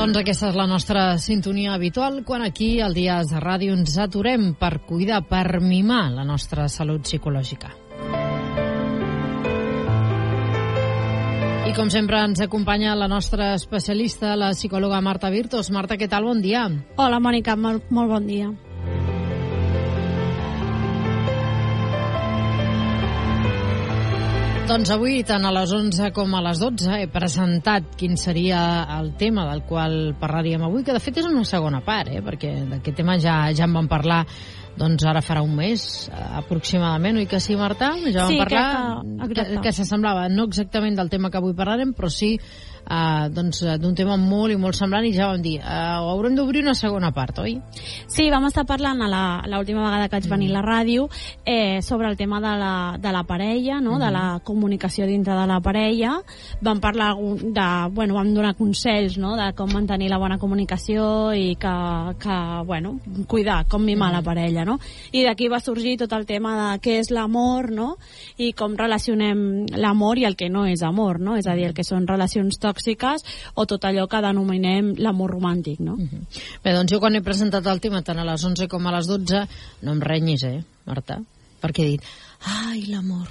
Doncs aquesta és la nostra sintonia habitual quan aquí al Dies de Ràdio ens aturem per cuidar, per mimar la nostra salut psicològica. I com sempre ens acompanya la nostra especialista, la psicòloga Marta Virtos. Marta, què tal? Bon dia. Hola, Mònica, molt, molt bon dia. Doncs avui, tant a les 11 com a les 12, he presentat quin seria el tema del qual parlaríem avui, que de fet és una segona part, eh? perquè d'aquest tema ja, ja en vam parlar doncs ara farà un mes eh, aproximadament, oi que sí, Marta? Ja vam sí, parlar que, que, que s'assemblava no exactament del tema que avui parlarem, però sí uh, doncs, d'un tema molt i molt semblant i ja vam dir, uh, haurem d'obrir una segona part, oi? Sí, vam estar parlant l'última vegada que vaig venir mm. a la ràdio eh, sobre el tema de la, de la parella, no? Mm. de la comunicació dintre de la parella. Vam parlar de, bueno, vam donar consells no? de com mantenir la bona comunicació i que, que bueno, cuidar, com mimar mm. la parella, no? I d'aquí va sorgir tot el tema de què és l'amor, no? I com relacionem l'amor i el que no és amor, no? És a dir, el que són relacions tòxiques tòxiques o tot allò que denominem l'amor romàntic, no? Uh mhm. -huh. Bé, doncs jo quan he presentat el tema tant a les 11 com a les 12 no em renyis, eh, Marta? Perquè he dit, ai, l'amor,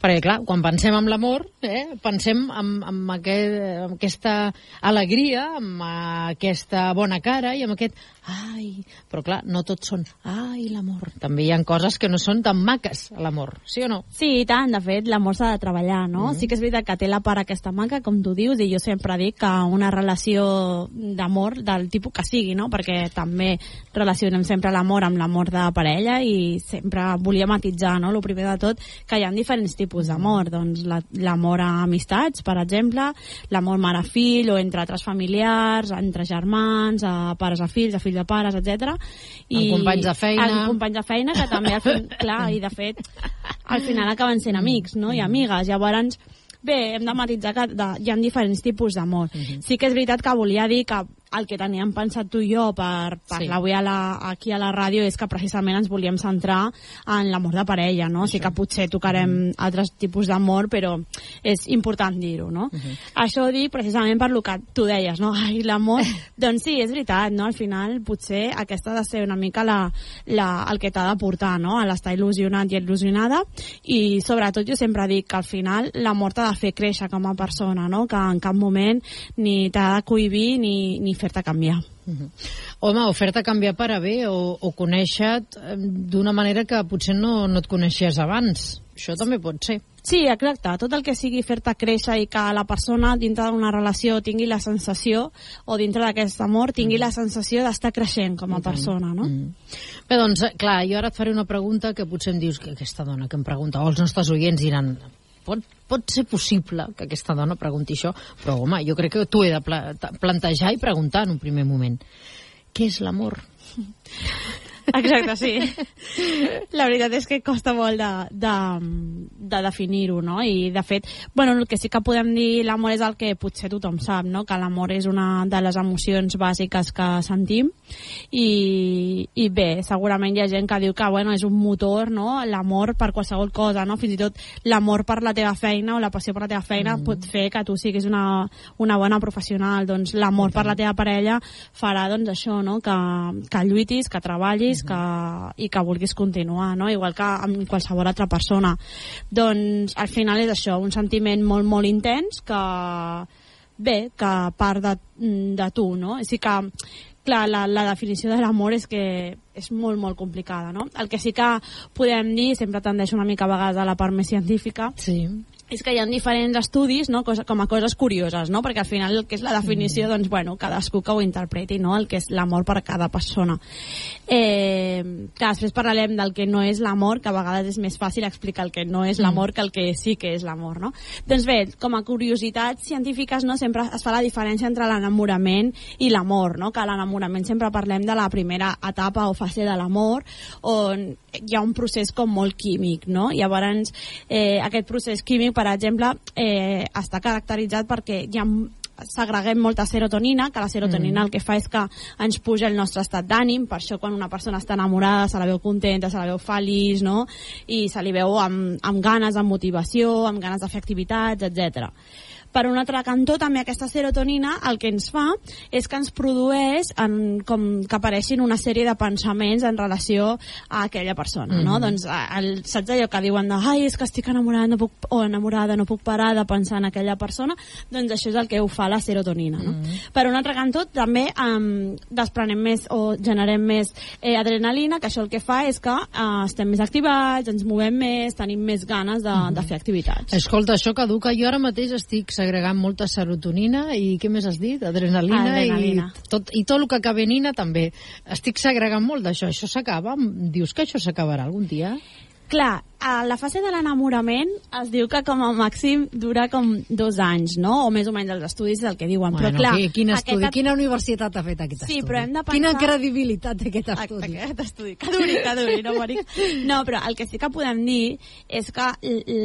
perquè, clar, quan pensem en l'amor, eh, pensem en, en, aquest, en aquesta alegria, en aquesta bona cara i amb aquest ai... Però, clar, no tots són ai, l'amor. També hi ha coses que no són tan maques, l'amor, sí o no? Sí, i tant. De fet, l'amor s'ha de treballar, no? Mm -hmm. Sí que és veritat que té la part aquesta maca, com tu dius, i jo sempre dic que una relació d'amor del tipus que sigui, no? Perquè també relacionem sempre l'amor amb l'amor de parella i sempre volia matitzar, no? El primer de tot, que hi ha diferents tipus d'amor. Doncs l'amor la, a amistats, per exemple, l'amor mare-fill o entre altres familiars, entre germans, a pares a fills, a fills a pares, etc. I amb companys de feina. Amb companys de feina, que també, al fin, clar, i de fet, al final acaben sent amics, no?, i amigues. Llavors, bé, hem de matitzar que de, hi ha diferents tipus d'amor. Uh mhm. -huh. Sí que és veritat que volia dir que el que teníem pensat tu i jo per parlar sí. avui a la, aquí a la ràdio és que precisament ens volíem centrar en l'amor de parella, no? Això. Sí que potser tocarem mm. altres tipus d'amor, però és important dir-ho, no? Uh -huh. Això ho dic precisament per lo que tu deies, no? Ai, l'amor... doncs sí, és veritat, no? Al final potser aquesta ha de ser una mica la, la, el que t'ha de portar, no? A l'estar il·lusionat i il·lusionada i sobretot jo sempre dic que al final l'amor t'ha de fer créixer com a persona, no? Que en cap moment ni t'ha de cohibir ni, ni fer-te canviar. Uh mhm. -huh. Home, o fer-te canviar per a bé o, o conèixer-te d'una manera que potser no, no et coneixies abans. Això també pot ser. Sí, exacte. Tot el que sigui fer-te créixer i que la persona dintre d'una relació tingui la sensació, o dintre d'aquest amor, tingui mm. la sensació d'estar creixent com a persona, no? Mm. Bé, doncs, clar, jo ara et faré una pregunta que potser em dius que aquesta dona que em pregunta, o els nostres oients diran, pot, pot ser possible que aquesta dona pregunti això, però home, jo crec que t'ho he de plantejar i preguntar en un primer moment. Què és l'amor? Exacte, sí. La veritat és que costa molt de, de, de definir-ho, no? I, de fet, bueno, el que sí que podem dir l'amor és el que potser tothom sap, no? Que l'amor és una de les emocions bàsiques que sentim i, i bé, segurament hi ha gent que diu que, bueno, és un motor, no? L'amor per qualsevol cosa, no? Fins i tot l'amor per la teva feina o la passió per la teva feina mm. pot fer que tu siguis una, una bona professional. Doncs l'amor per la teva parella farà, doncs, això, no? Que, que lluitis, que treballis que, i que vulguis continuar, no? igual que amb qualsevol altra persona. Doncs al final és això, un sentiment molt, molt intens que, bé, que part de, de tu, no? Així que clar, la, la definició de l'amor és que és molt, molt complicada, no? El que sí que podem dir, sempre tendeix una mica a vegades a la part més científica, sí és que hi ha diferents estudis no? Cosa, com a coses curioses, no? perquè al final el que és la definició, mm. doncs, bueno, cadascú que ho interpreti, no? el que és l'amor per cada persona. Eh, que després parlarem del que no és l'amor, que a vegades és més fàcil explicar el que no és l'amor mm. que el que sí que és l'amor. No? Doncs bé, com a curiositats científiques no? sempre es fa la diferència entre l'enamorament i l'amor, no? que a l'enamorament sempre parlem de la primera etapa o fase de l'amor, on hi ha un procés com molt químic, no? Llavors, eh, aquest procés químic, per exemple, eh, està caracteritzat perquè hi ha segreguem molta serotonina, que la serotonina mm. el que fa és que ens puja el nostre estat d'ànim, per això quan una persona està enamorada se la veu contenta, se la veu feliç, no? I se li veu amb, amb ganes, amb motivació, amb ganes de fer activitats, etc. Per un altre cantó, també aquesta serotonina el que ens fa és que ens produeix en, com que apareixin una sèrie de pensaments en relació a aquella persona, no? Mhm. Doncs a- el, saps allò que diuen de ai, és que estic enamorada, no puc, o enamorada, no puc parar de pensar en aquella persona, doncs això és el que ho fa la serotonina, no? Per un altre cantó, també um, desprenem més o generem més eh, adrenalina, que això el que fa és que eh, estem més activats, ens movem més, tenim més ganes de, de fer activitats. Escolta, això caduca. Jo ara mateix estic segregant molta serotonina i què més has dit? Adrenalina, Adrenalina. i tot, i tot el que acaba en ina també. Estic segregant molt d'això. Això s'acaba? Dius que això s'acabarà algun dia? Clar, a la fase de l'enamorament es diu que com a màxim dura com dos anys, no? O més o menys els estudis és el que diuen. bueno, però clar, qui- quin estudi? aquest- Quina universitat ha fet aquest Sí, estudi? però hem de Quina pensar- credibilitat té aquest estudi? Aquest estudi. Que duri, que duri, no morir. No, però el que sí que podem dir és que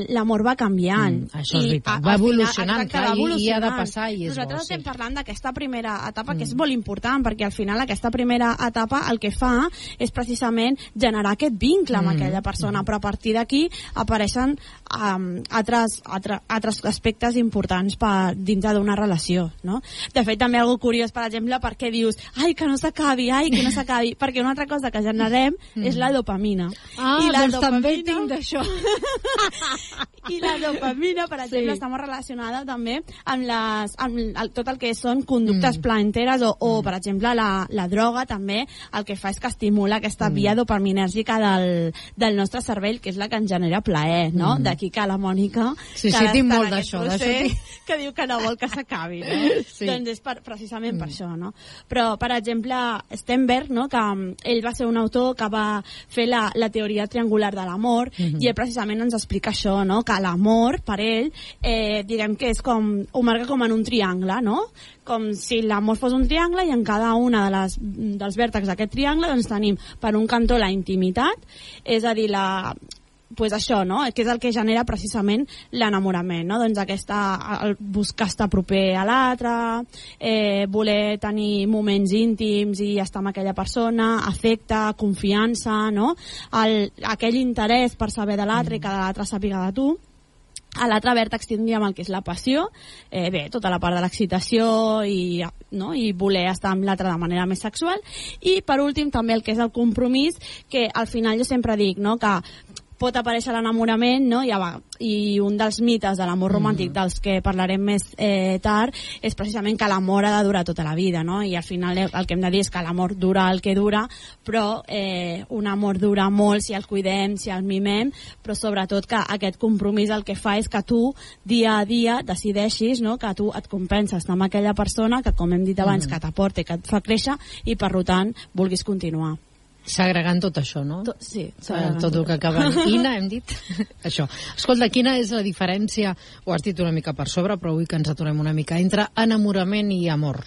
l'amor va canviant. Mm, això és veritat. a- Va evolucionant, exacte, clar, va i- i ha de evolucionant. passar i és Nosaltres bo, sí. estem parlant d'aquesta primera etapa que és molt important perquè al final aquesta primera etapa el que fa és precisament generar aquest vincle amb Mm. aquella persona, però a partir d'aquí apareixen um, altres, altre, altres aspectes importants per, dintre d'una relació, no? De fet, també algo curiós, per exemple, perquè dius ai, que no s'acabi, ai, que no s'acabi, perquè una altra cosa que generem és la dopamina. Ah, I la doncs també dopamina- tinc d'això. i la dopamina, per exemple, Sí. està molt relacionada també amb, les, amb el, tot el que són conductes mm. plaenteres o, o per exemple, la, la droga també el que fa és que estimula aquesta via dopaminèrgica del, del nostre cervell, que és la que ens genera plaer, no? Mm. D'aquí que la Mònica... Sí, sí, tinc molt d'això. Que diu que no vol que s'acabi, no? Sí. Doncs és per, precisament per això, no? Però, per exemple, Stenberg, no? que mm, ell va ser un autor que va fer la, la teoria triangular de l'amor Mhm. i ell precisament ens explica això, no? que l'amor, per ell, eh, diguem que és com, ho marca com en un triangle, no? com si l'amor fos un triangle i en cada una de les, dels vèrtexs d'aquest triangle doncs tenim per un cantó la intimitat, és a dir, la, pues això, no? que és el que genera precisament l'enamorament, no? doncs aquesta, el buscar estar proper a l'altre, eh, voler tenir moments íntims i estar amb aquella persona, afecte, confiança, no? el, aquell interès per saber de l'altre i que l'altre sàpiga de tu, a l'altre vèrtex tindríem el que és la passió, eh, bé, tota la part de l'excitació i, no? i voler estar amb l'altre de manera més sexual. I per últim també el que és el compromís, que al final jo sempre dic no? que pot aparèixer l'enamorament no? I, i un dels mites de l'amor romàntic dels que parlarem més eh, tard és precisament que l'amor ha de durar tota la vida no? i al final el que hem de dir és que l'amor dura el que dura però eh, un amor dura molt si el cuidem, si el mimem però sobretot que aquest compromís el que fa és que tu dia a dia decideixis no? que tu et compenses amb aquella persona que com hem dit abans que t'aporta i que et fa créixer i per tant vulguis continuar Segregant tot això, no? To- sí, Eh, segregant tot el que acaba en ina, hem dit això. Escolta, quina és la diferència, ho has dit una mica per sobre, però vull que ens aturem una mica, entre enamorament i amor?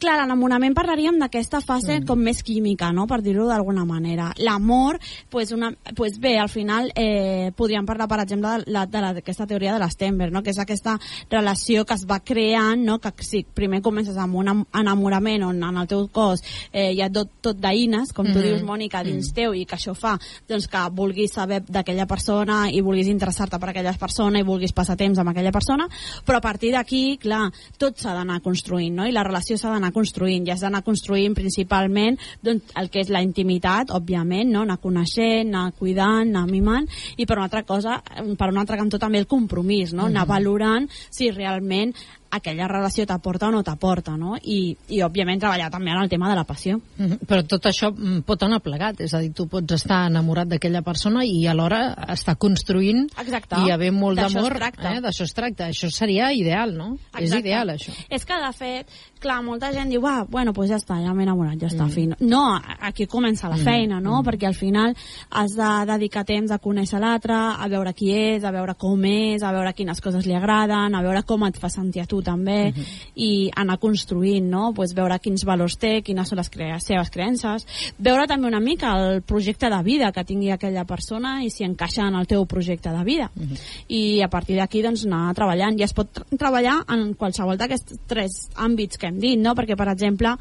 Clar, l'enamorament parlaríem d'aquesta fase mm. com més química, no?, per dir-ho d'alguna manera. L'amor, pues, una, pues bé, al final eh, podríem parlar, per exemple, d'aquesta teoria de l'Stenberg, no?, que és aquesta relació que es va creant, no?, que si primer comences amb un am- enamorament on en el teu cos eh, hi ha tot, tot d'eines, com tu Mhm. dius, Mònica, dins teu, i que això fa doncs, que vulguis saber d'aquella persona i vulguis interessar-te per aquella persona i vulguis passar temps amb aquella persona, però a partir d'aquí, clar, tot s'ha d'anar construint, no? I la relació s'ha d'anar construint, i has d'anar construint principalment doncs, el que és la intimitat, òbviament, no? Anar coneixent, anar cuidant, anar mimant, i per una altra cosa, per un altre cantó també el compromís, no? Anar valorant si realment aquella relació t'aporta o no t'aporta, no? I, I, òbviament, treballar també en el tema de la passió. Mhm. Però tot això mm, pot anar plegat, és a dir, tu pots estar enamorat d'aquella persona i alhora estar construint Exacte. i haver molt D'això d'amor. Eh? D'això es tracta. Això seria ideal, no? És Exacte. ideal, això. És que, de fet, clar, molta gent diu, ah, bueno, pues ja està, ja m'he enamorat, ja està, Mm. fin. No, aquí comença la feina, no? Perquè al final has de dedicar temps a conèixer l'altre, a veure qui és, a veure com és, a veure quines coses li agraden, a veure com et fa sentir a tu també, uh -huh. i anar construint, no? Pues veure quins valors té, quines són les cre seves creences, veure també una mica el projecte de vida que tingui aquella persona i si encaixa en el teu projecte de vida. Uh -huh. I a partir d'aquí, doncs, anar treballant. I es pot tra treballar en qualsevol d'aquests tres àmbits que hem dit, no? Perquè, per exemple,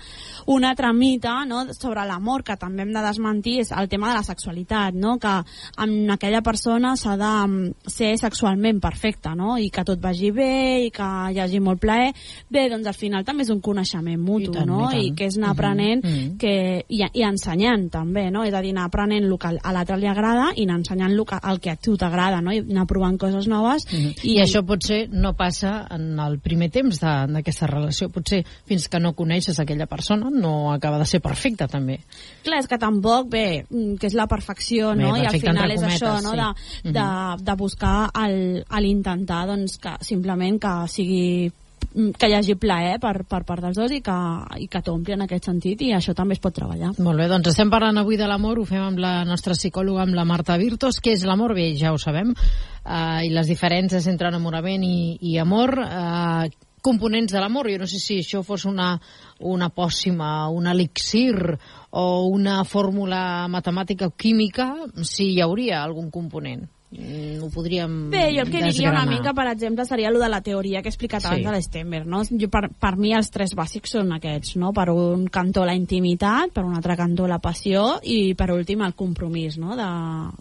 una altra mita no, sobre l'amor que també hem de desmentir és el tema de la sexualitat, no? Que amb aquella persona s'ha de mm, ser sexualment perfecta, no? I que tot vagi bé i que hi hagi molt plaer. Bé, doncs al final també és un coneixement mutu, I tant, no? i tant. I que és anar aprenent Mhm, mhm. que, i, i ensenyant també, no? És a dir, anar aprenent el que a l'altre li agrada i anar ensenyant el que, el que a tu t'agrada, no? I anar provant coses noves. Mhm. I, I això potser no passa en el primer temps de- d'aquesta relació. Potser fins que no coneixes aquella persona no acaba de ser perfecta, també. Clar, és que tampoc, bé, mm, que és la perfecció, Bé, no? I al final és cometes, això, no? sí. De, de, de buscar el- a l'intentar, doncs, que simplement que sigui que hi hagi plaer per, per part dels dos i que, i que t'ompli en aquest sentit i això també es pot treballar. Molt bé, doncs estem parlant avui de l'amor, ho fem amb la nostra psicòloga, amb la Marta Virtos. Què és l'amor? Bé, ja ho sabem. Uh, I les diferències entre enamorament i, i amor. Uh, components de l'amor. Jo no sé si això fos una, una pòssima, un elixir o una fórmula matemàtica o química, si hi hauria algun component. Mm, ho podríem Bé, jo el que diria una desgranar. mica, per exemple, seria lo de la teoria que he explicat Sí. abans de l'Stemmer, no? Jo, per, per mi els tres bàsics són aquests, no? Per un cantó la intimitat, per un altre cantó la passió i per últim el compromís, no? De,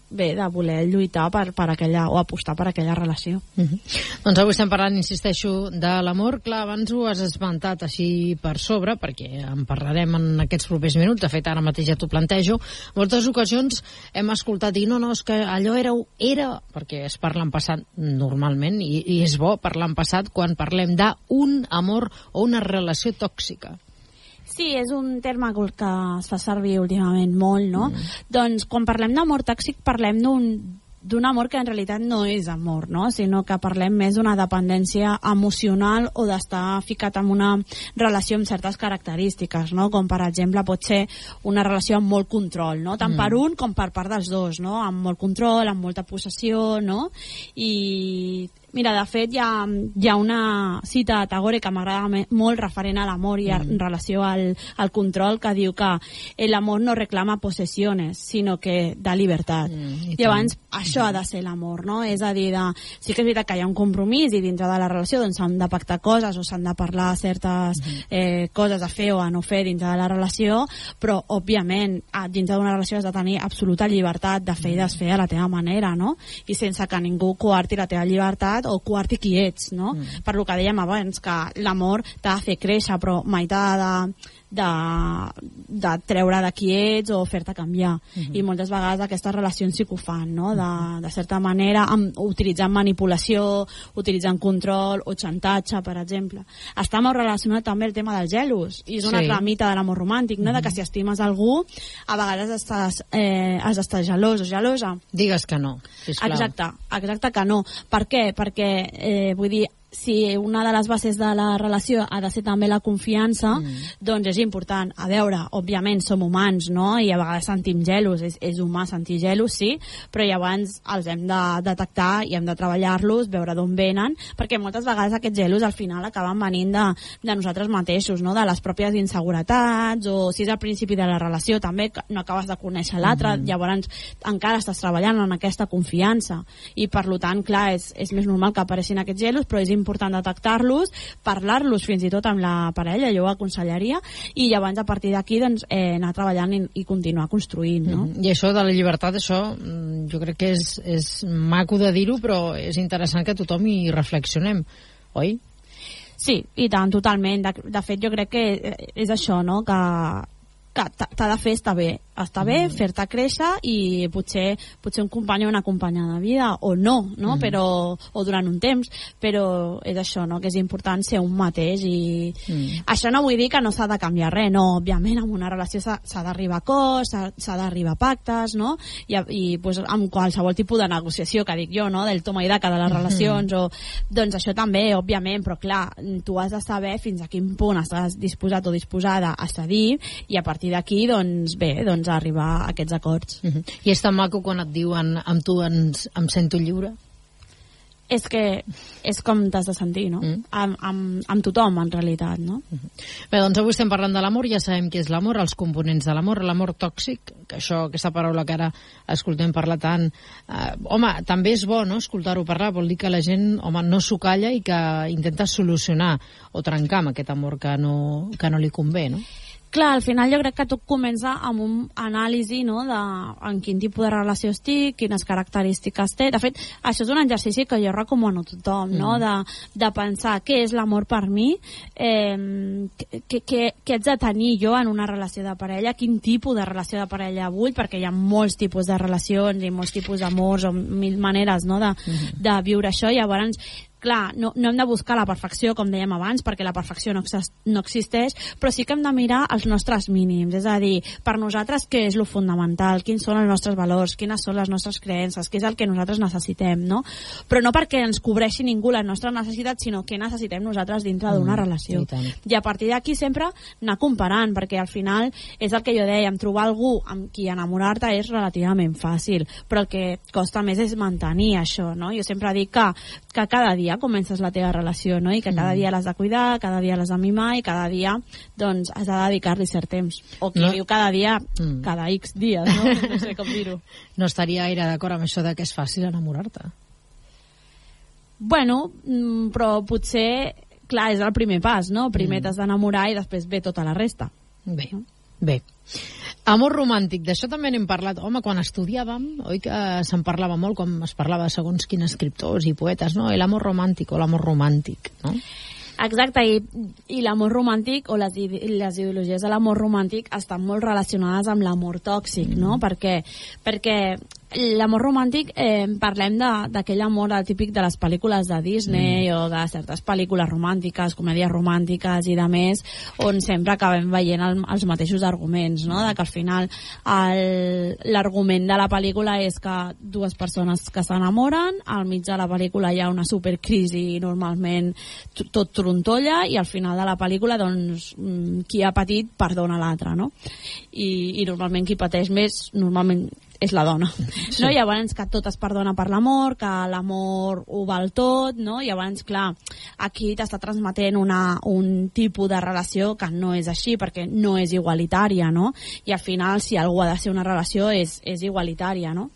bé, de voler lluitar per, per aquella, o apostar per aquella relació. Uh -huh. Doncs avui estem parlant, insisteixo, de l'amor. Clar, abans ho has esmentat així per sobre, perquè en parlarem en aquests propers minuts. De fet, ara mateix ja t'ho plantejo. En moltes ocasions hem escoltat dir, no, no, és que allò era, era perquè es parla en passat normalment, i, i és bo parlar en passat quan parlem d'un amor o una relació tòxica. Sí, és un terme que que es fa servir últimament molt, no? Mm. Doncs quan parlem d'amor tòxic parlem d'un d'un amor que en realitat no és amor, no? sinó que parlem més d'una dependència emocional o d'estar ficat en una relació amb certes característiques, no? com per exemple pot ser una relació amb molt control, no? tant mm. per un com per part dels dos, no? amb molt control, amb molta possessió, no? i Mira, de fet, hi ha, hi ha una cita de Tagore que m'agrada molt referent a l'amor i a, en relació al, al control que diu que l'amor no reclama possessiones, sinó que da llibertat. Mm, i I, tant. abans això ha de ser l'amor, no? És a dir, de, sí que és veritat que hi ha un compromís i dintre de la relació doncs s'han de pactar coses o s'han de parlar certes eh, coses a fer o a no fer dintre de la relació, però òbviament a, dintre d'una relació has de tenir absoluta llibertat de fer i desfer a la teva manera, no? I sense que ningú coarti la teva llibertat o coarti qui ets, no? Mm. Per lo que dèiem abans, que l'amor t'ha de fer créixer, però mai t'ha de, de, de treure de qui ets o fer-te canviar. Mm -hmm. I moltes vegades aquestes relacions sí que ho fan, no? De, de certa manera, amb, utilitzant manipulació, utilitzant control o xantatge, per exemple. Està molt relacionat també el tema dels gelos, i és una Sí. altra mite de l'amor romàntic, no? De que si estimes algú, a vegades estàs, eh, has d'estar gelós o gelosa. Digues que no, sisplau. Exacte, exacte que no. Per què? Perquè, eh, vull dir, si una de les bases de la relació ha de ser també la confiança, mm. doncs és important. A veure, òbviament som humans, no? I a vegades sentim gelos, és, és humà sentir gelos, sí, però llavors els hem de detectar i hem de treballar-los, veure d'on venen, perquè moltes vegades aquests gelos al final acaben venint de, de nosaltres mateixos, no? De les pròpies inseguretats, o si és al principi de la relació també, que no acabes de conèixer l'altre, mm. llavors encara estàs treballant en aquesta confiança. I per tant, clar, és, és més normal que apareixin aquests gelos, però és important detectar-los, parlar-los fins i tot amb la parella, jo ho aconsellaria, i llavors a partir d'aquí doncs, eh, anar treballant i, i continuar construint, no? Mm. I això de la llibertat, això mm, jo crec que és, és maco de dir-ho, però és interessant que tothom hi reflexionem, oi? Sí, i tant, totalment. De, de fet, jo crec que eh, és això, no?, que que t'ha de fer estar bé, estar bé, fer-te créixer i potser, potser un company o una companya de vida, o no, no? Mm. però, o durant un temps, però és això, no? que és important ser un mateix i Mm. això no vull dir que no s'ha de canviar res, no, òbviament en una relació s'ha d'arribar a acords, s'ha d'arribar a pactes, no? I, i pues, amb qualsevol tipus de negociació que dic jo, no? del toma i daca de les relacions, o, doncs això també, òbviament, però clar, tu has de saber fins a quin punt estàs disposat o disposada a cedir i a partir d'aquí, doncs bé, doncs arribar a aquests acords. Mm -hmm. I és tan maco quan et diuen amb tu ens, em sento lliure? és que és com t'has de sentir, no? Mm. Amb, amb, amb tothom, en realitat, no? Bé, doncs avui estem parlant de l'amor, ja sabem què és l'amor, els components de l'amor, l'amor tòxic, que això, aquesta paraula que ara escoltem parlar tant... Eh, home, també és bo, no?, escoltar-ho parlar, vol dir que la gent, home, no s'ho calla i que intenta solucionar o trencar amb aquest amor que no, que no li convé, no? Clar, al final jo crec que tot comença amb un anàlisi no, de en quin tipus de relació estic, quines característiques té. De fet, això és un exercici que jo recomano a tothom, mm. no? de, de pensar què és l'amor per mi, eh, què, què, què haig de tenir jo en una relació de parella, quin tipus de relació de parella vull, perquè hi ha molts tipus de relacions i molts tipus d'amors o mil maneres no, de, mm. de viure això. Llavors, clar, no, no hem de buscar la perfecció, com dèiem abans, perquè la perfecció no, no existeix, però sí que hem de mirar els nostres mínims, és a dir, per nosaltres què és lo fundamental, quins són els nostres valors, quines són les nostres creences, què és el que nosaltres necessitem, no? Però no perquè ens cobreixi ningú les nostres necessitats, sinó què necessitem nosaltres dintre d'una mm, relació. I, I a partir d'aquí sempre anar comparant, perquè al final és el que jo dèiem, trobar algú amb qui enamorar-te és relativament fàcil, però el que costa més és mantenir això, no? Jo sempre dic que, que cada dia dia comences la teva relació, no? I que cada mm. dia l'has de cuidar, cada dia l'has de mimar i cada dia, doncs, has de dedicar-li cert temps. O qui no. diu cada dia, mm. cada X dies, no? No sé com dir-ho. No estaria gaire d'acord amb això de que és fàcil enamorar-te. Bueno, mm, però potser, clar, és el primer pas, no? Primer mm. t'has d'enamorar i després ve tota la resta. Bé, bé. Amor romàntic, d'això també n'hem parlat. Home, quan estudiàvem, oi que se'n parlava molt, com es parlava segons quins escriptors i poetes, no? L'amor romàntic o l'amor romàntic, no? Exacte, i, i l'amor romàntic o les, les ideologies de l'amor romàntic estan molt relacionades amb l'amor tòxic, no? Mm. Perquè, perquè l'amor romàntic eh, parlem d'aquell amor típic de les pel·lícules de Disney mm. o de certes pel·lícules romàntiques, comèdies romàntiques i de més, on sempre acabem veient el, els mateixos arguments, no? de que al final l'argument de la pel·lícula és que dues persones que s'enamoren, al mig de la pel·lícula hi ha una supercrisi normalment tot trontolla i al final de la pel·lícula doncs mm, qui ha patit perdona l'altre, no? I, i normalment qui pateix més normalment és la dona. Sí. No? Llavors que tot es perdona per l'amor, que l'amor ho val tot, no? Llavors, clar, aquí t'està transmetent una, un tipus de relació que no és així, perquè no és igualitària, no? I al final, si algú ha de ser una relació, és, és igualitària, no?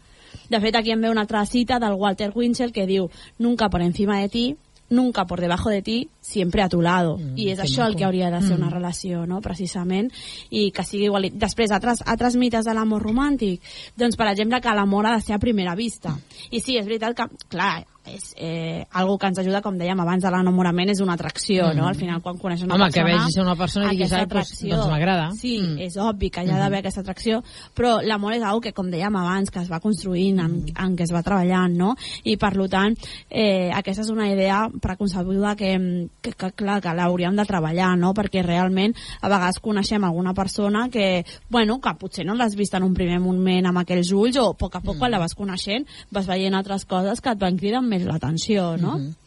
De fet, aquí em ve una altra cita del Walter Winchell que diu Nunca por encima de ti, nunca por debajo de ti, siempre a tu lado. Mm, I és això el que hauria de ser mm. una relació, no? precisament, i que sigui igual. Després, altres, altres mites de l'amor romàntic, doncs, per exemple, que l'amor ha de ser a primera vista. I sí, és veritat que, clar, és eh, algo que ens ajuda, com dèiem abans, de l'enamorament és una atracció, mm. no? Al final, quan coneixes una Home, persona... Home, que vegis una persona i diguis, doncs, doncs m'agrada. Sí, mm. és obvi que hi ha d'haver mm -hmm. aquesta atracció, però l'amor és algo que, com dèiem abans, que es va construint, en, mm. en què es va treballant, no? I, per tant, eh, aquesta és una idea preconcebuda que, que, que clar, que l'hauríem de treballar, no? Perquè realment, a vegades coneixem alguna persona que, bueno, que potser no l'has vist en un primer moment amb aquells ulls, o a poc a poc, mm. quan la vas coneixent, vas veient altres coses que et van cridar més l'atenció, no? Mm -hmm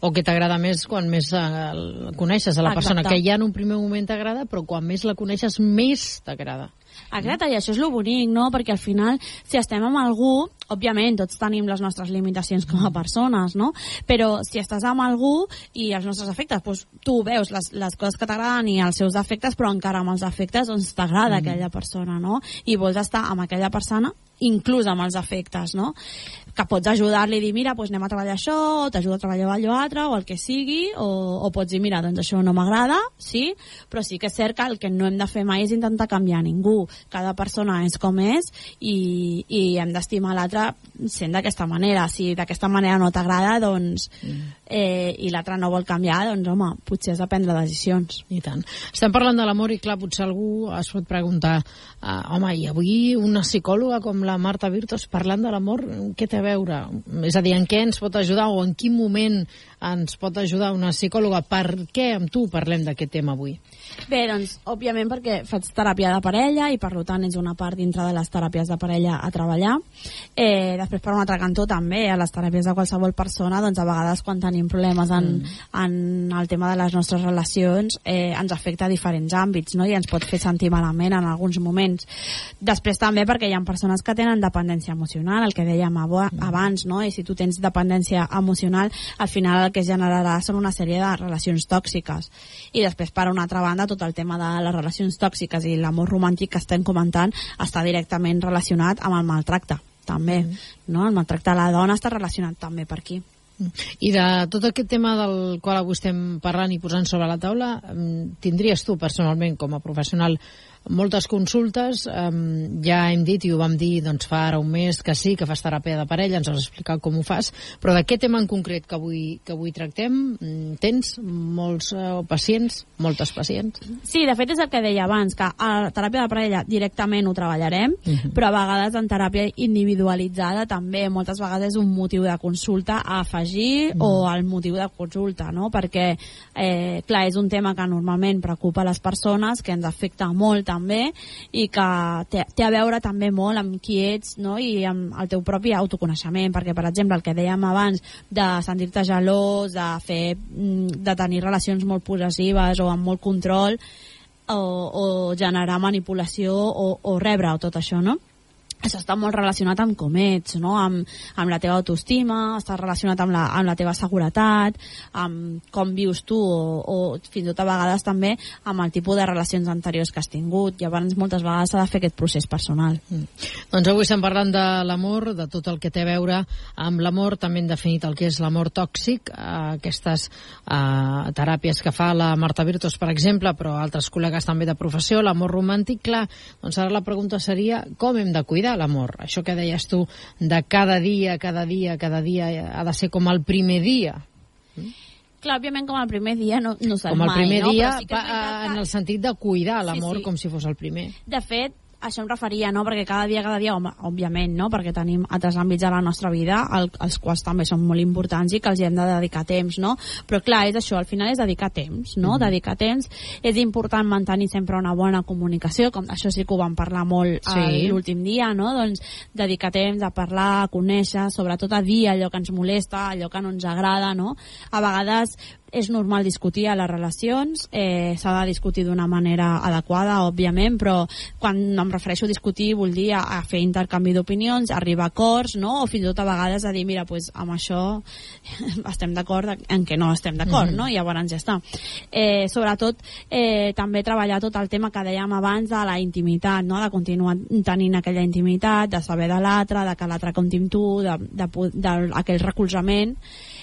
o que t'agrada més quan més uh, coneixes a la Exacte. persona, que ja en un primer moment t'agrada, però quan més la coneixes, més t'agrada. Exacte, i això és lo bonic, no? Perquè al final, si estem amb algú, òbviament, tots tenim les nostres limitacions com a persones, no? Però si estàs amb algú i els nostres efectes, doncs tu veus les, les coses que t'agraden i els seus defectes, però encara amb els efectes, doncs t'agrada mm. aquella persona, no? I vols estar amb aquella persona inclús amb els efectes, no? que pots ajudar-li i dir, mira, doncs anem a treballar això, o t'ajuda a treballar allò altre, o el que sigui, o, o pots dir, mira, doncs això no m'agrada, sí, però sí que és cert que el que no hem de fer mai és intentar canviar ningú. Cada persona és com és i, i hem d'estimar l'altre sent d'aquesta manera. Si d'aquesta manera no t'agrada, doncs, mm. eh, i l'altre no vol canviar, doncs, home, potser has de prendre decisions. I tant. Estem parlant de l'amor i, clar, potser algú es pot preguntar, uh, home, i avui una psicòloga com la Marta Virtos parlant de l'amor, què té a veure? És a dir, en què ens pot ajudar o en quin moment ens pot ajudar una psicòloga? Per què amb tu parlem d'aquest tema avui? Bé, doncs, òbviament perquè faig teràpia de parella i per tant és una part dintre de les teràpies de parella a treballar. Eh, després, per un altre cantó, també, a les teràpies de qualsevol persona, doncs a vegades quan tenim problemes en, mm. en el tema de les nostres relacions, eh, ens afecta a diferents àmbits, no? I ens pot fer sentir malament en alguns moments. Després també perquè hi ha persones que tenen dependència emocional, el que dèiem mm. abans, no? I si tu tens dependència emocional, al final el que es generarà són una sèrie de relacions tòxiques. I després, per una altra banda, tot el tema de les relacions tòxiques i l'amor romàntic que estem comentant està directament relacionat amb el maltracte també, mm. no? El maltracte a la dona està relacionat també per aquí. I de tot aquest tema del qual avui estem parlant i posant sobre la taula, mm, tindries tu personalment com a professional moltes consultes, um, ja hem dit i ho vam dir doncs, fa ara un mes que sí, que fas teràpia de parella, ens has explicat com ho fas, però d'aquest tema en concret que avui, que avui tractem, mm, tens molts uh, pacients, moltes pacients? Sí, de fet és el que deia abans, que a la teràpia de parella directament ho treballarem, uh mhm. -huh. però a vegades en teràpia individualitzada també, moltes vegades és un motiu de consulta a afegir uh -huh. o el motiu de consulta, no? perquè, eh, clar, és un tema que normalment preocupa les persones, que ens afecta molt també i que té, té a veure també molt amb qui ets no? i amb el teu propi autoconeixement perquè per exemple el que dèiem abans de sentir-te gelós, de, fer, mm, de tenir relacions molt possessives o amb molt control o, o generar manipulació o, o rebre o tot això, no? Això està molt relacionat amb com ets, no? amb, amb la teva autoestima, està relacionat amb la, amb la teva seguretat, amb com vius tu o, o fins i tot a vegades també amb el tipus de relacions anteriors que has tingut. Llavors moltes vegades s'ha de fer aquest procés personal. Mm. Doncs avui estem parlant de l'amor, de tot el que té a veure amb l'amor, també hem definit el que és l'amor tòxic, eh, aquestes eh, teràpies que fa la Marta Virtus, per exemple, però altres col·legues també de professió, l'amor romàntic, clar, doncs ara la pregunta seria com hem de cuidar l'amor. Això que deies tu de cada dia, cada dia, cada dia ha de ser com el primer dia. Clar, òbviament com el primer dia no, no serà Com el primer mai, dia, no? sí que en el sentit de cuidar l'amor sí, sí. com si fos el primer. De fet, això em referia, no? perquè cada dia, cada dia, home, òbviament, no? perquè tenim altres àmbits de la nostra vida, el, els quals també són molt importants i que els hi hem de dedicar temps, no? Però clar, és això, al final és dedicar temps, no? Mm -hmm. Dedicar temps. És important mantenir sempre una bona comunicació, com això sí que ho vam parlar molt sí. l'últim dia, no? Doncs dedicar temps a parlar, a conèixer, sobretot a dir allò que ens molesta, allò que no ens agrada, no? A vegades és normal discutir a les relacions, eh, s'ha de discutir d'una manera adequada, òbviament, però quan em refereixo a discutir vol dir a, a fer intercanvi d'opinions, arribar a acords, no? o fins i tot a vegades a dir, mira, pues, amb això estem d'acord en què no estem d'acord, mm -hmm. no? i llavors ja està. Eh, sobretot, eh, també treballar tot el tema que dèiem abans de la intimitat, no? de continuar tenint aquella intimitat, de saber de l'altre, de que l'altre compti amb tu, d'aquell recolzament,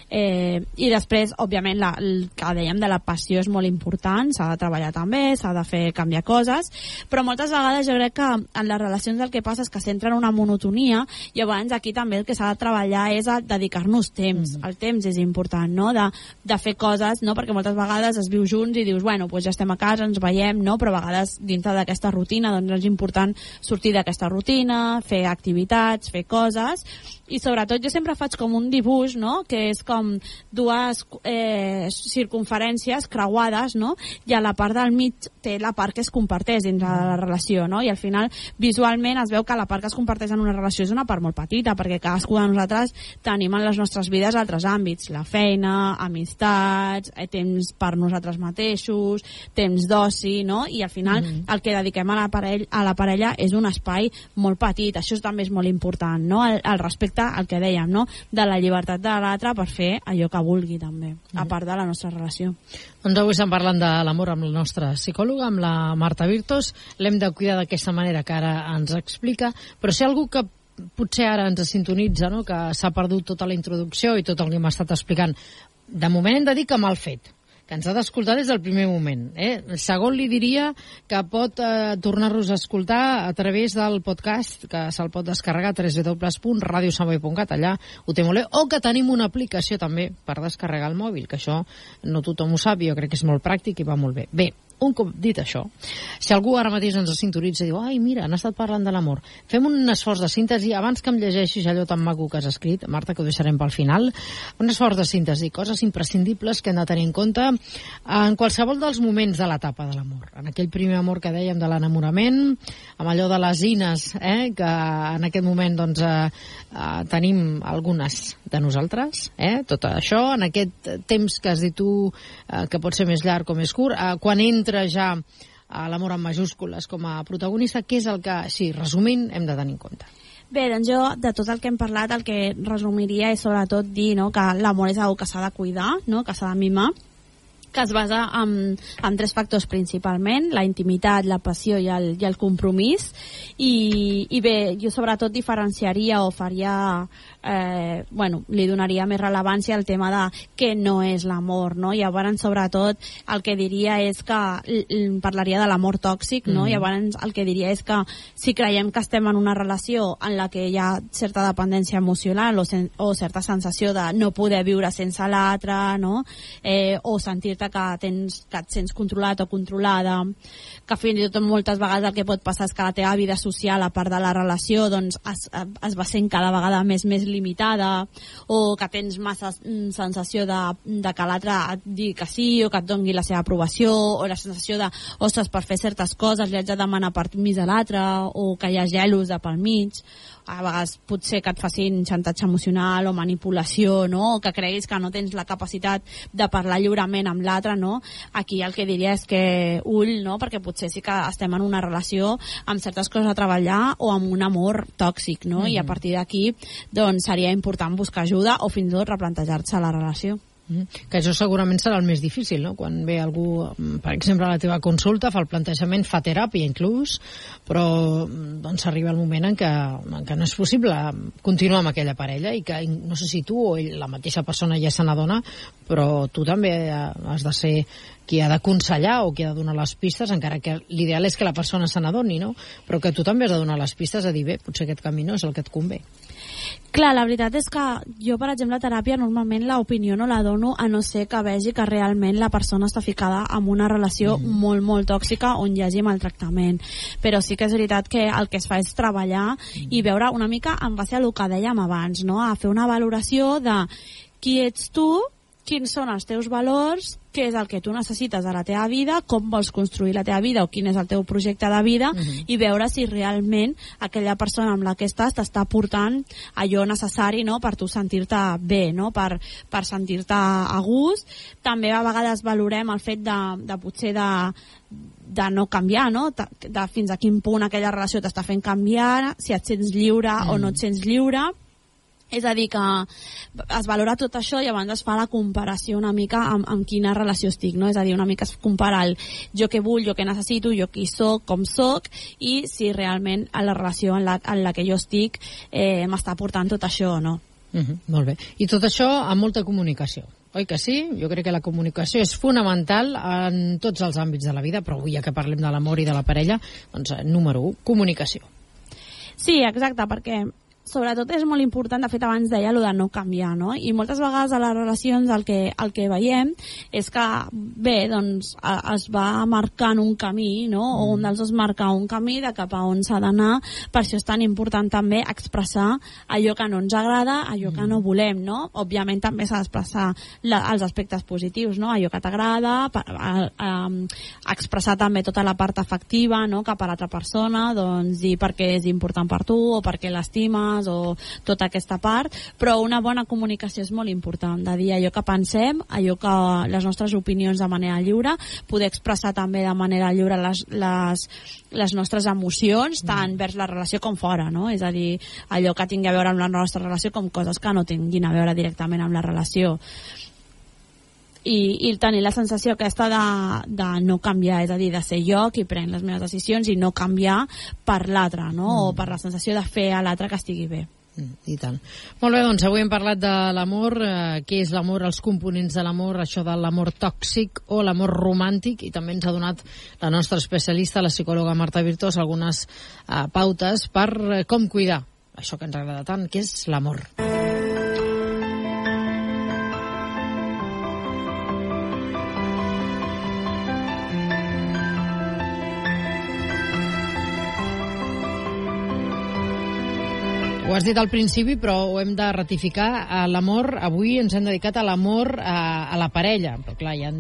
Eh, I després, òbviament, la, el que dèiem de la passió és molt important, s'ha de treballar també, s'ha de fer canviar coses, però moltes vegades jo crec que en les relacions el que passa és que s'entra en una monotonia i abans aquí també el que s'ha de treballar és a dedicar-nos temps. Mm -hmm. El temps és important, no?, de, de fer coses, no?, perquè moltes vegades es viu junts i dius, bueno, doncs ja estem a casa, ens veiem, no?, però a vegades dintre d'aquesta rutina doncs és important sortir d'aquesta rutina, fer activitats, fer coses, i sobretot jo sempre faig com un dibuix, no?, que és com dues eh, circunferències creuades, no?, i a la part del mig té la part que es comparteix dins de la relació, no?, i al final visualment es veu que la part que es comparteix en una relació és una part molt petita, perquè cadascú de nosaltres tenim en les nostres vides altres àmbits, la feina, amistats, eh, temps per nosaltres mateixos, temps d'oci, no?, i al final mm -hmm. el que dediquem a la, parella, a la parella és un espai molt petit, això també és molt important, no?, el, el respecte respecte al que dèiem, no? de la llibertat de l'altre per fer allò que vulgui també, a part de la nostra relació. Doncs avui estem parlant de l'amor amb la nostra psicòloga, amb la Marta Virtos. L'hem de cuidar d'aquesta manera que ara ens explica, però si algú que potser ara ens sintonitza, no? que s'ha perdut tota la introducció i tot el que hem estat explicant, de moment hem de dir que mal fet, que ens ha d'escoltar des del primer moment. Eh? Segon li diria que pot eh, tornar-nos a escoltar a través del podcast, que se'l pot descarregar a www.radiosavoi.cat, allà ho té molt bé, o que tenim una aplicació també per descarregar el mòbil, que això no tothom ho sap, jo crec que és molt pràctic i va molt bé. Bé, Un cop dit això, si algú ara mateix ens sintonitza i diu ai, mira, han estat parlant de l'amor, fem un esforç de síntesi, abans que em llegeixis allò tan maco que has escrit, Marta, que ho deixarem pel final, un esforç de síntesi, coses imprescindibles que hem de tenir en compte en qualsevol dels moments de l'etapa de l'amor. En aquell primer amor que dèiem de l'enamorament, amb allò de les ines, eh, que en aquest moment doncs, eh, eh, tenim algunes de nosaltres, eh, tot això, en aquest temps que has dit tu, eh, que pot ser més llarg o més curt, eh, quan entra entra ja a l'amor en majúscules com a protagonista, què és el que, sí, resumint, hem de tenir en compte? Bé, doncs jo, de tot el que hem parlat, el que resumiria és sobretot dir no, que l'amor és una que s'ha de cuidar, no, que s'ha de mimar, que es basa en, en tres factors principalment, la intimitat, la passió i el, i el compromís i, i bé, jo sobretot diferenciaria o faria eh, bueno, li donaria més rellevància al tema de què no és l'amor, no? Llavors, sobretot, el que diria és que parlaria de l'amor tòxic, no? Mm. Llavors, el que diria és que si creiem que estem en una relació en la que hi ha certa dependència emocional o, sen o certa sensació de no poder viure sense l'altre, no? Eh, o sentir-te que, tens, que et sents controlat o controlada, que fins i tot moltes vegades el que pot passar és que la teva vida social, a part de la relació, doncs es, es va sent cada vegada més més limitada, o que tens massa mm, sensació de, de que l'altre et digui que sí, o que et dongui la seva aprovació, o la sensació de, ostres, per fer certes coses li haig de demanar permís a l'altre, o que hi ha gelos de pel mig, a vegades potser que et facin xantatge emocional o manipulació, no? o que creguis que no tens la capacitat de parlar lliurement amb l'altre, no? aquí el que diria és que ull, no? perquè potser sí que estem en una relació amb certes coses a treballar o amb un amor tòxic, no? Mm -hmm. i a partir d'aquí doncs, seria important buscar ajuda o fins i tot replantejar-se la relació. Mm. Que això segurament serà el més difícil, no? Quan ve algú, mm, per exemple, a la teva consulta, fa el plantejament, fa teràpia inclús, però mm, doncs arriba el moment en què, en què no és possible continuar amb aquella parella i que no sé si tu o ell, la mateixa persona ja se n'adona, però tu també has de ser qui ha d'aconsellar o qui ha de donar les pistes, encara que l'ideal és que la persona se n'adoni, no? Però que tu també has de donar les pistes a dir, bé, potser aquest camí no és el que et convé. Clar, la veritat és que jo, per exemple, a teràpia normalment l'opinió no la dono a no ser que vegi que realment la persona està ficada en una relació mm. molt, molt tòxica on hi hagi maltractament. Però sí que és veritat que el que es fa és treballar mm. i veure una mica en base a el que dèiem abans, no? a fer una valoració de qui ets tu, quins són els teus valors, què és el que tu necessites a la teva vida, com vols construir la teva vida o quin és el teu projecte de vida uh mhm. -huh. i veure si realment aquella persona amb la que estàs t'està portant allò necessari no? per tu sentir-te bé, no? per, per sentir-te a gust. També a vegades valorem el fet de, de potser de, de no canviar, no? De, de fins a quin punt aquella relació t'està fent canviar, si et sents lliure mm. o no et sents lliure és a dir, que es valora tot això i llavors es fa la comparació una mica amb, amb quina relació estic, no? És a dir, una mica es compara el jo que vull, jo que necessito, jo qui sóc, com sóc, i si realment a la relació en la, en la que jo estic eh, m'està portant tot això o no. Uh -huh, molt bé. I tot això amb molta comunicació. Oi que sí? Jo crec que la comunicació és fonamental en tots els àmbits de la vida, però avui ja que parlem de l'amor i de la parella, doncs eh, número 1, comunicació. Sí, exacte, perquè sobretot és molt important, de fet abans deia lo de no canviar, no? I moltes vegades a les relacions el que, el que veiem és que, bé, doncs es va marcant un camí, no? Mm. O un dels dos marca un camí de cap a on s'ha d'anar, per això és tan important també expressar allò que no ens agrada, allò mm. que no volem, no? Òbviament també s'ha d'expressar els aspectes positius, no? Allò que t'agrada, expressar també tota la part afectiva, no? Cap a l'altra persona, doncs dir per què és important per tu o per què l'estimes temes o tota aquesta part, però una bona comunicació és molt important, de dir allò que pensem, allò que les nostres opinions de manera lliure, poder expressar també de manera lliure les, les, les nostres emocions, tant vers la relació com fora, no? És a dir, allò que tingui a veure amb la nostra relació com coses que no tinguin a veure directament amb la relació i, i tenir la sensació aquesta de, de no canviar, és a dir, de ser jo qui pren les meves decisions i no canviar per l'altre, no? Mm. o per la sensació de fer a l'altre que estigui bé. Mm, I tant. Molt bé, doncs avui hem parlat de l'amor, eh, què és l'amor, els components de l'amor, això de l'amor tòxic o l'amor romàntic, i també ens ha donat la nostra especialista, la psicòloga Marta Virtuós, algunes eh, pautes per eh, com cuidar això que ens agrada tant, que és l'amor. Ho has dit al principi, però ho hem de ratificar. A L'amor, avui ens hem dedicat a l'amor a, a la parella. Però clar, hi ha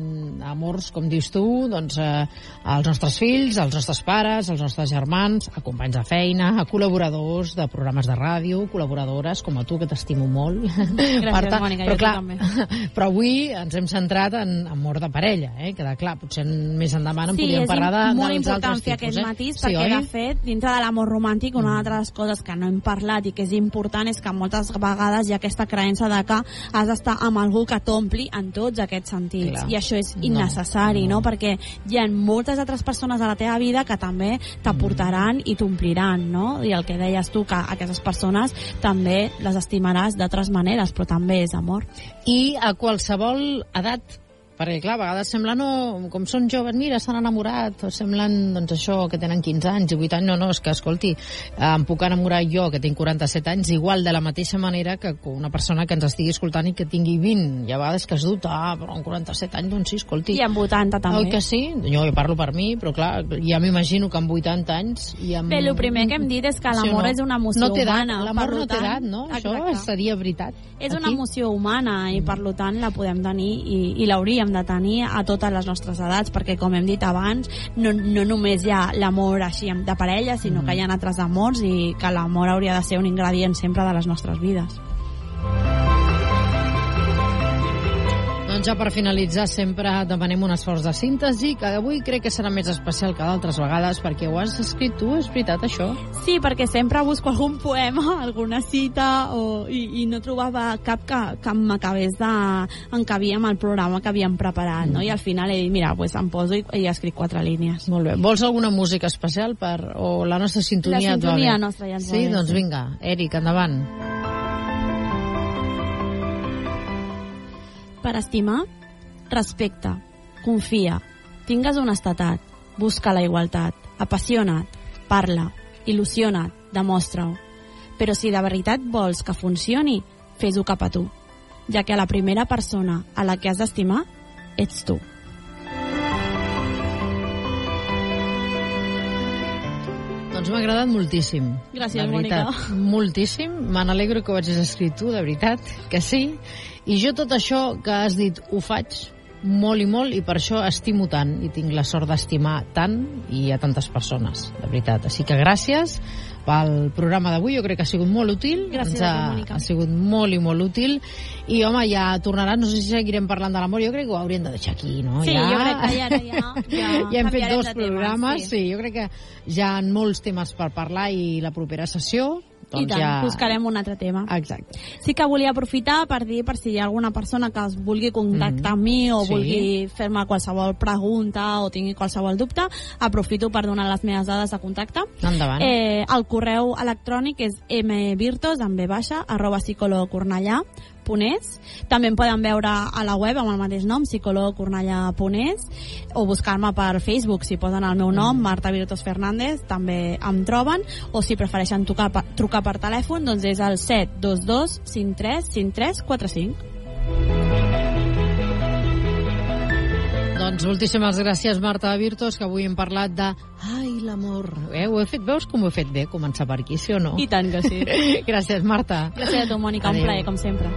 amors, com dius tu, doncs, eh, als nostres fills, als nostres pares, als nostres germans, a companys de feina, a col·laboradors de programes de ràdio, col·laboradores com a tu, que t'estimo molt. Gràcies, Marta. Mònica, però, clar, també. però avui ens hem centrat en amor de parella, eh? Queda clar, potser més endavant en Sí, podríem és parlar de, molt dels important altres fer tipus. aquest eh? matís sí, perquè, oi? de fet, dintre de l'amor romàntic, una altra de les coses que no hem parlat i que és important és que moltes vegades hi ha aquesta creença de que has d'estar amb algú que t'ompli en tots aquests sentits. Clar. I això és No, innecessari, no. no. Perquè hi ha moltes altres persones a la teva vida que també t'aportaran i t'ompliran, no? I el que deies tu, que aquestes persones també les estimaràs d'altres maneres, però també és amor. I a qualsevol edat, perquè clar, a vegades sembla no, com són joves, mira, s'han enamorat, o semblen, doncs això, que tenen 15 anys, 18 anys, no, no, és que, escolti, em puc enamorar jo, que tinc 47 anys, igual de la mateixa manera que una persona que ens estigui escoltant i que tingui 20, i a vegades que es dubta, ah, però amb 47 anys, doncs sí, escolti. I amb 80 també. Oi que sí? Jo, jo parlo per mi, però clar, ja m'imagino que amb 80 anys... I amb... Bé, el primer que hem dit és que Sí l'amor no? és una emoció no té humana. L'amor no té edat, no? Això Exacte. seria veritat. És una Aquí? emoció humana i per tant la podem tenir i, i l'hauríem de tenir a totes les nostres edats perquè com hem dit abans no, no només hi ha l'amor així de parella sinó Mm. que hi ha altres amors i que l'amor hauria de ser un ingredient sempre de les nostres vides. Doncs ja per finalitzar sempre demanem un esforç de síntesi que avui crec que serà més especial que d'altres vegades perquè ho has escrit tu, és veritat això? Sí, perquè sempre busco algun poema, alguna cita o, i, i no trobava cap que, que m'acabés d'encabir amb el programa que havíem preparat, no? I al final he dit, mira, pues em poso i, i escric quatre línies. Molt bé. Vols alguna música especial per... o la nostra sintonia? La sintonia nostra ja ens Sí, doncs vinga, Eric, endavant. Per estimar, respecta, confia, tingues honestedat, busca la igualtat, apassiona't, parla, il·lusiona't, demostra-ho. Però si de veritat vols que funcioni, fes-ho cap a tu, ja que la primera persona a la que has d'estimar ets tu. Doncs m'ha agradat moltíssim. Gràcies. Mònica. Moltíssim. Me n'alegro que ho hagis escrit tu, de veritat, que sí. I jo tot això que has dit ho faig molt i molt i per això estimo tant i tinc la sort d'estimar tant i a tantes persones, de veritat. Així que gràcies pel programa d'avui, jo crec que ha sigut molt útil. Gràcies Ens ha, ha sigut molt i molt útil. I, home, ja tornarà, no sé si seguirem parlant de l'amor, jo crec que ho hauríem de deixar aquí, no? Sí, ja... jo crec que ja, ja, ja, ja hem fet dos programes, sí. sí. jo crec que ja han molts temes per parlar i la propera sessió doncs I tant, ja... buscarem un altre tema. Exacte. Sí que volia aprofitar per dir, per si hi ha alguna persona que es vulgui contactar amb mi o Sí. vulgui fer-me qualsevol pregunta o tingui qualsevol dubte, aprofito per donar les meves dades de contacte. Endavant. Eh, el correu electrònic és mvirtos, amb v baixa, arroba psicolocornellà, .es. També em poden veure a la web amb el mateix nom, psicolocornellà.es, o buscar-me per Facebook, si posen el meu nom, Marta Virtus Fernández, també em troben, o si prefereixen per- trucar per telèfon, doncs és el 722 53 53 45. Doncs moltíssimes gràcies, Marta Virtus, que avui hem parlat de... Ai, l'amor. Eh, ho he fet, veus com ho he fet bé, començar per aquí, sí o no? I tant que sí. gràcies, Marta. Gràcies a tu, Mònica, un Adéu. plaer, com sempre.